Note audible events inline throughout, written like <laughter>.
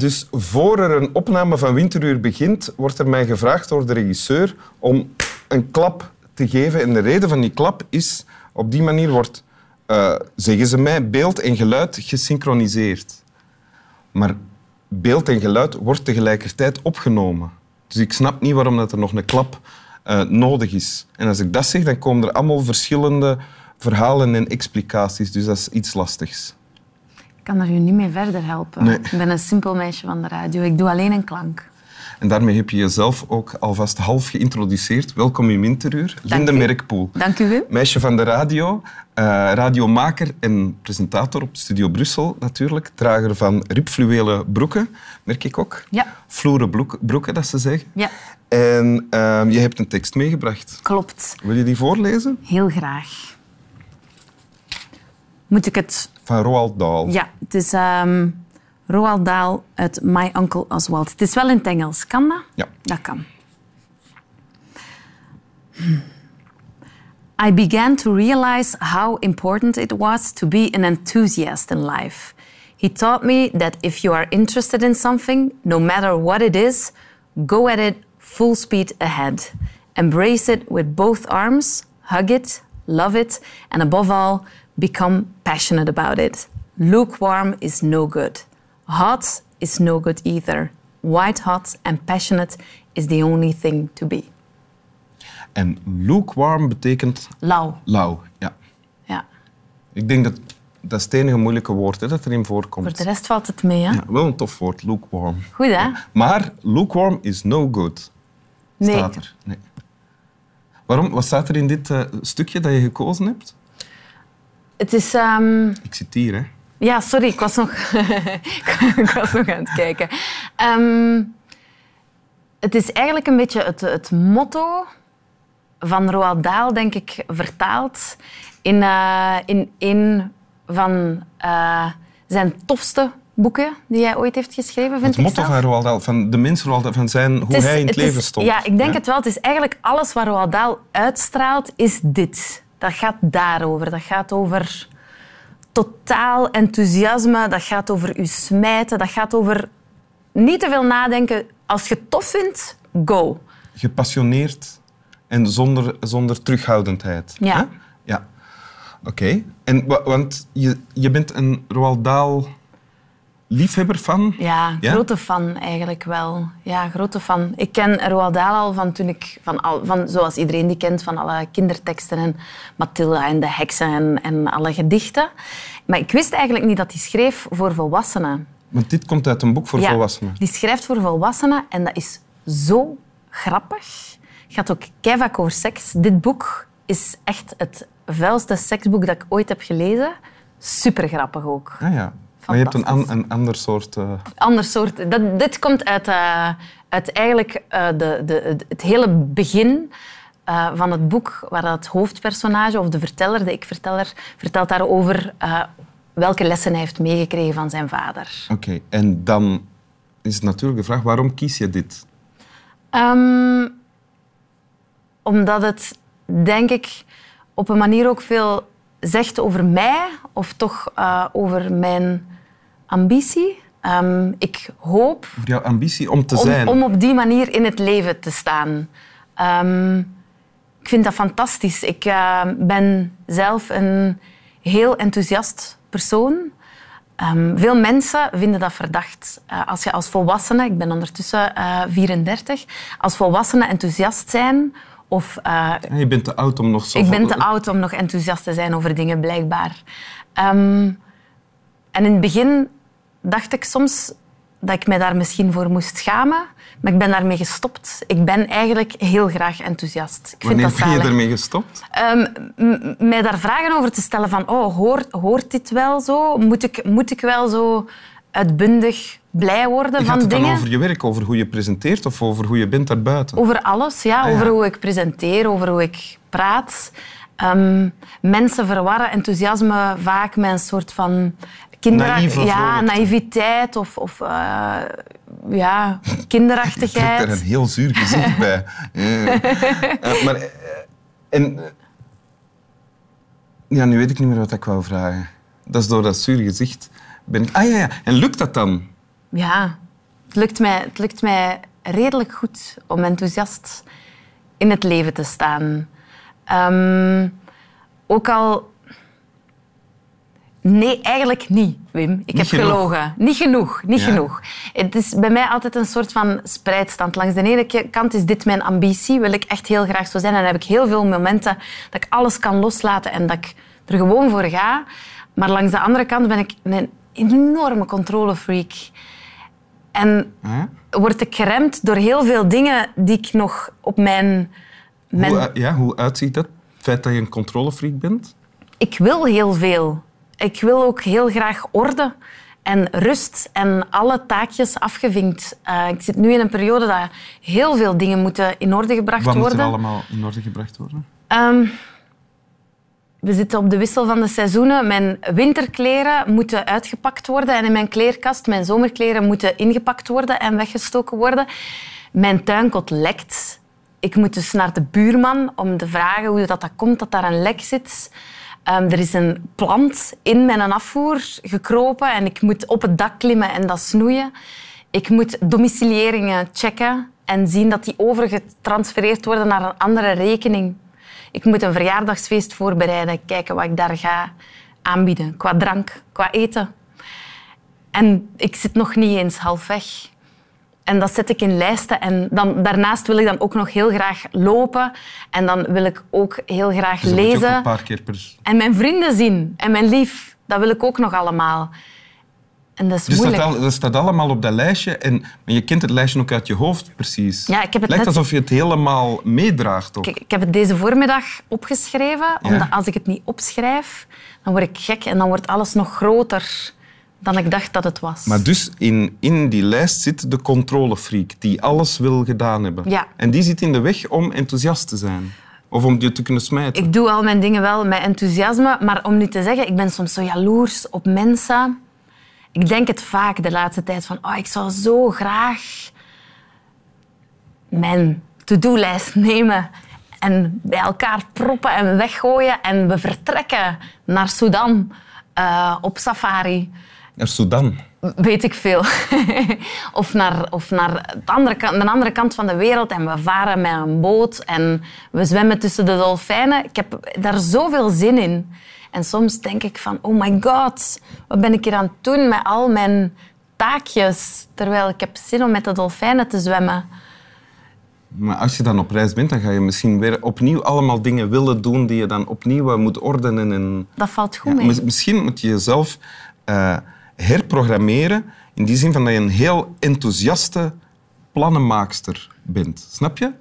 Dus voor er een opname van Winteruur begint, wordt er mij gevraagd door de regisseur om een klap te geven. En de reden van die klap is, op die manier wordt, uh, zeggen ze mij, beeld en geluid gesynchroniseerd. Maar beeld en geluid wordt tegelijkertijd opgenomen. Dus ik snap niet waarom dat er nog een klap uh, nodig is. En als ik dat zeg, dan komen er allemaal verschillende verhalen en explicaties. Dus dat is iets lastigs. Ik kan er u niet mee verder helpen. Nee. Ik ben een simpel meisje van de radio. Ik doe alleen een klank. En daarmee heb je jezelf ook alvast half geïntroduceerd. Welkom in Winteruur. Linde u. Merkpoel. Dank u, Wim. Meisje van de radio, eh, radiomaker en presentator op Studio Brussel natuurlijk. Drager van ribfluwelen broeken, merk ik ook. Ja. Vloeren broek- broeken, dat ze zeggen. Ja, En eh, je hebt een tekst meegebracht. klopt. Wil je die voorlezen? Heel graag. Moet ik het... Van Roald Dahl. Ja, het is ehm Roald Dahl uit My Uncle Oswald. Het is wel in het Engels. Kan dat? Ja. Dat kan. I began to realize how important it was to be an enthusiast in life. He taught me that if you are interested in something, no matter what it is, go at it full speed ahead. Embrace it with both arms, hug it, love it, and above all, become passionate about it. Lukewarm is no good. Hot is no good either. White hot and passionate is the only thing to be. En lukewarm betekent Lauw. lauw. Ja. Ja. Ik denk dat dat is het enige moeilijke woord hè, dat erin voorkomt. Voor de rest valt het mee, hè? Ja, wel een tof woord, lukewarm. Goed, hè? Maar lukewarm is no good. Nee. Staat er. Nee. Waarom? Wat staat er in dit eh, stukje dat je gekozen hebt? Het is... ehm, Ik zit hier, hè. Ja, sorry, ik was nog, <laughs> ik was nog aan het kijken. Ehm, het is eigenlijk een beetje het, het motto van Roald Dahl, denk ik, vertaald in, eh, in een van eh, zijn tofste boeken die hij ooit heeft geschreven, vind Het ik motto zelf. van Roald Dahl, van de mens Roald Dahl, van zijn, hoe is- hij in het, leven stond. Ja, ik denk het wel. Het is eigenlijk alles wat Roald Dahl uitstraalt, is dit. Dat gaat daarover. Dat gaat over totaal enthousiasme. Dat gaat over u smijten. Dat gaat over niet te veel nadenken. Als je het tof vindt, go. Gepassioneerd en zonder, zonder terughoudendheid. Ja. hè? Ja. Oké. En wa- Want je, je bent een Roald Dahl liefhebber van... Ja, Ja? grote fan eigenlijk wel. Ja, grote fan. Ik ken Roald Dahl al van toen ik, van al, van, zoals iedereen die kent, van alle kinderteksten en Mathilda en de heksen en, en alle gedichten. Maar ik wist eigenlijk niet dat hij schreef voor volwassenen. Want dit komt uit een boek voor Ja, volwassenen. Die schrijft voor volwassenen en dat is zo grappig. Het gaat ook keivak over seks. Dit boek is echt het vuilste seksboek dat ik ooit heb gelezen. Super grappig ook. Ah, ja. Maar je hebt een, an- een ander soort... eh, ander soort. Dat, dit komt uit, eh, uit eigenlijk eh, de, de, het hele begin van het boek, waar het hoofdpersonage, of de verteller, de ik-verteller, vertelt daarover welke lessen hij heeft meegekregen van zijn vader. Oké. En dan is natuurlijk de vraag, waarom kies je dit? Ehm, omdat het, denk ik, op een manier ook veel zegt over mij, of toch over mijn ambitie. Ehm, ik hoop Voor jouw ambitie om te om, zijn? om op die manier in het leven te staan. Ehm, ik vind dat fantastisch. Ik eh, ben zelf een heel enthousiast persoon. Ehm, veel mensen vinden dat verdacht. Eh, als je als volwassene, ik ben ondertussen eh 34, als volwassene enthousiast zijn of eh, Je bent te oud om nog zo... ik ben te oud om nog enthousiast te zijn over dingen, blijkbaar. Ehm, en in het begin dacht ik soms dat ik mij daar misschien voor moest schamen. Maar ik ben daarmee gestopt. Ik ben eigenlijk heel graag enthousiast. Ik vind dat ben je ermee gestopt? Ehm, mij daar vragen over te stellen van... Oh, hoort, hoort dit wel zo? Moet ik, moet ik wel zo uitbundig blij worden Gaat van het dan dingen? over je werk, over hoe je presenteert of over hoe je bent daarbuiten? Over alles, ja. Ah, ja. Over hoe ik presenteer, over hoe ik praat. Ehm, mensen verwarren enthousiasme vaak met een soort van... Kinder... Naïeve ja, naïviteit of, of eh, ja, <laughs> Je kinderachtigheid. er een heel zuur gezicht bij. <laughs> Eh, maar, eh, en, ja, nu weet ik niet meer wat ik wou vragen. Dat is door dat zuur gezicht. Ben ik, ah ja, ja. En lukt dat dan? ja, het lukt, mij, het lukt mij redelijk goed om enthousiast in het leven te staan. Ehm, ook al... Nee, eigenlijk niet, Wim. Ik heb genoeg. gelogen. Niet genoeg, niet Ja. genoeg. Het is bij mij altijd een soort van spreidstand. Langs de ene kant is dit mijn ambitie, wil ik echt heel graag zo zijn. En dan heb ik heel veel momenten dat ik alles kan loslaten en dat ik er gewoon voor ga. Maar langs de andere kant ben ik een enorme controlefreak. En word ik geremd door heel veel dingen die ik nog op mijn... mijn Hoe, ja, hoe uitziet dat? Het feit dat je een controlefreak bent? ik wil heel veel. Ik wil ook heel graag orde en rust en alle taakjes afgevinkt. Eh, ik zit nu in een periode dat heel veel dingen moeten in orde gebracht Wat moet worden. er allemaal in orde gebracht worden? Ehm, we zitten op de wissel van de seizoenen. Mijn winterkleren moeten uitgepakt worden en in mijn kleerkast. Mijn zomerkleren moeten ingepakt worden en weggestoken worden. Mijn tuinkot lekt. Ik moet dus naar de buurman om te vragen hoe dat, dat komt dat daar een lek zit. Ehm, er is een plant in mijn afvoer gekropen en ik moet op het dak klimmen en dat snoeien. Ik moet domicilieringen checken en zien dat die overgetransfereerd worden naar een andere rekening. Ik moet een verjaardagsfeest voorbereiden, kijken wat ik daar ga aanbieden, qua drank, qua eten. En ik zit nog niet eens halfweg. En dat zet ik in lijsten. En dan, daarnaast wil ik dan ook nog heel graag lopen. En dan wil ik ook heel graag Dus dat lezen. een paar keer per... En mijn vrienden zien. En mijn lief. Dat wil ik ook nog allemaal. En dat is Dus dat, moeilijk. al- dat staat allemaal op dat lijstje. En, maar je kent het lijstje ook uit je hoofd, precies. Ja, ik heb het lijkt net- alsof je het helemaal meedraagt. Ook. Kijk, ik heb het deze voormiddag opgeschreven. Ja. Omdat als ik het niet opschrijf, dan word ik gek. En dan wordt alles nog groter dan ik dacht dat het was. Maar dus in, in die lijst zit de controlefreak die alles wil gedaan hebben. Ja. En die zit in de weg om enthousiast te zijn. Of om je te kunnen smijten. Ik doe al mijn dingen wel met enthousiasme, maar om nu te zeggen, ik ben soms zo jaloers op mensen. Ik denk het vaak de laatste tijd van, oh, ik zou zo graag mijn to-do-lijst nemen en bij elkaar proppen en weggooien en we vertrekken naar Sudan eh, op safari Naar Sudan. weet ik veel. <laughs> of naar, of naar het andere kant, de andere kant van de wereld en we varen met een boot en we zwemmen tussen de dolfijnen. Ik heb daar zoveel zin in. En soms denk ik van, oh my god, wat ben ik hier aan het doen met al mijn taakjes? Terwijl ik heb zin om met de dolfijnen te zwemmen. Maar als je dan op reis bent, dan ga je misschien weer opnieuw allemaal dingen willen doen die je dan opnieuw moet ordenen. En, Dat valt goed Ja, mee. mis- misschien moet je jezelf eh, herprogrammeren in die zin van dat je een heel enthousiaste plannenmaakster bent. Snap je?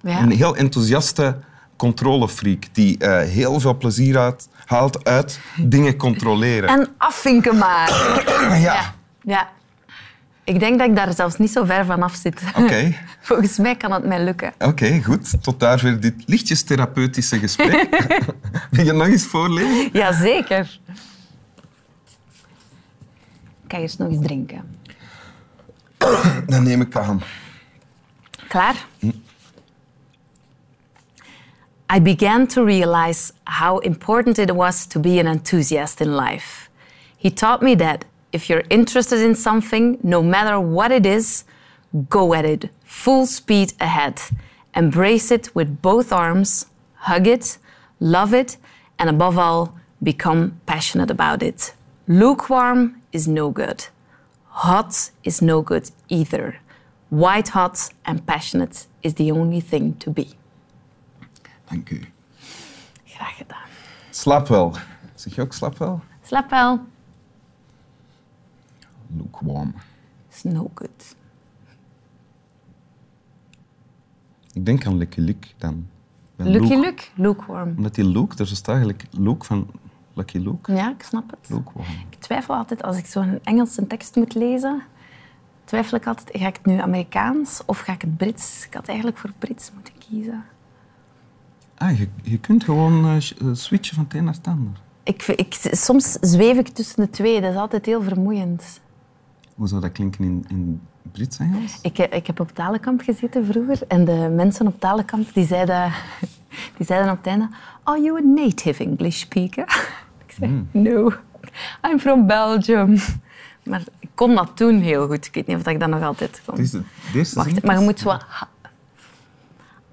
Ja. Een heel enthousiaste controlefreak die eh, heel veel plezier uit, haalt uit dingen controleren. En afvinken maar. <clears throat> ja. ja. ja. Ik denk dat ik daar zelfs niet zo ver vanaf zit. Oké, <laughs> Volgens mij kan het mij lukken. oké, goed. Tot daar weer dit lichtjes therapeutische gesprek. <laughs> <laughs> Wil je nog eens voorlezen? Jazeker. Ik ga eerst nog eens drinken. Dan neem ik aan. Klaar? I began to realize how important it was to be an enthusiast in life. He taught me that if you're interested in something, no matter what it is, go at it, full speed ahead. Embrace it with both arms, hug it, love it, and above all, become passionate about it. Lukewarm is no good. Hot is no good either. White hot and passionate is the only thing to be. Dank u. Graag gedaan. Slaap wel. Zeg je ook slaap wel? Slaap wel. Lukewarm. Is no good. Ik denk aan Lucky Luke dan. Lucky Luke. Luke? Lukewarm. Omdat die Luke, er staat eigenlijk Luke van Lucky Luke. Ja, ik snap het. Ik twijfel altijd, als ik zo'n Engelse tekst moet lezen, twijfel ik altijd, ga ik het nu Amerikaans of ga ik het Brits? Ik had eigenlijk voor Brits moeten kiezen. Ah, je, je kunt gewoon eh, eh, switchen van het een naar het ander. Ik, ik, soms zweef ik tussen de twee, dat is altijd heel vermoeiend. Hoe zou dat klinken in, in Brits-Engels? Ik, eh, ik heb op talenkamp gezeten vroeger en de mensen op talenkamp die zeiden, <laughs> die zeiden op het einde Are you a native English speaker? <laughs> Ik zei, no, I'm from Belgium. Maar ik kon dat toen heel goed. Ik weet niet of ik dat nog altijd kon. Deze Wacht, maar je moet zo...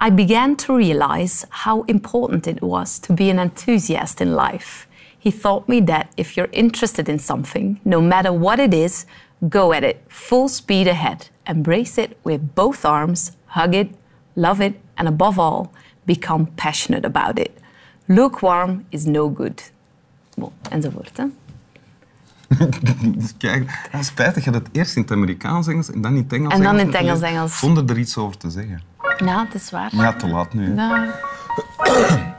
I began to realize how important it was to be an enthusiast in life. He taught me that if you're interested in something, no matter what it is, go at it, full speed ahead. Embrace it with both arms, hug it, love it, and above all, become passionate about it. Lukewarm is no good. Bon, enzovoort. Hè? <laughs> Kijk, het is spijtig dat het eerst in het Amerikaans Engels en dan in het Engels En dan in het moet Engels lezen, Engels. Zonder er iets over te zeggen. Ja, het is waar. Ja, te laat nu. hè. <coughs>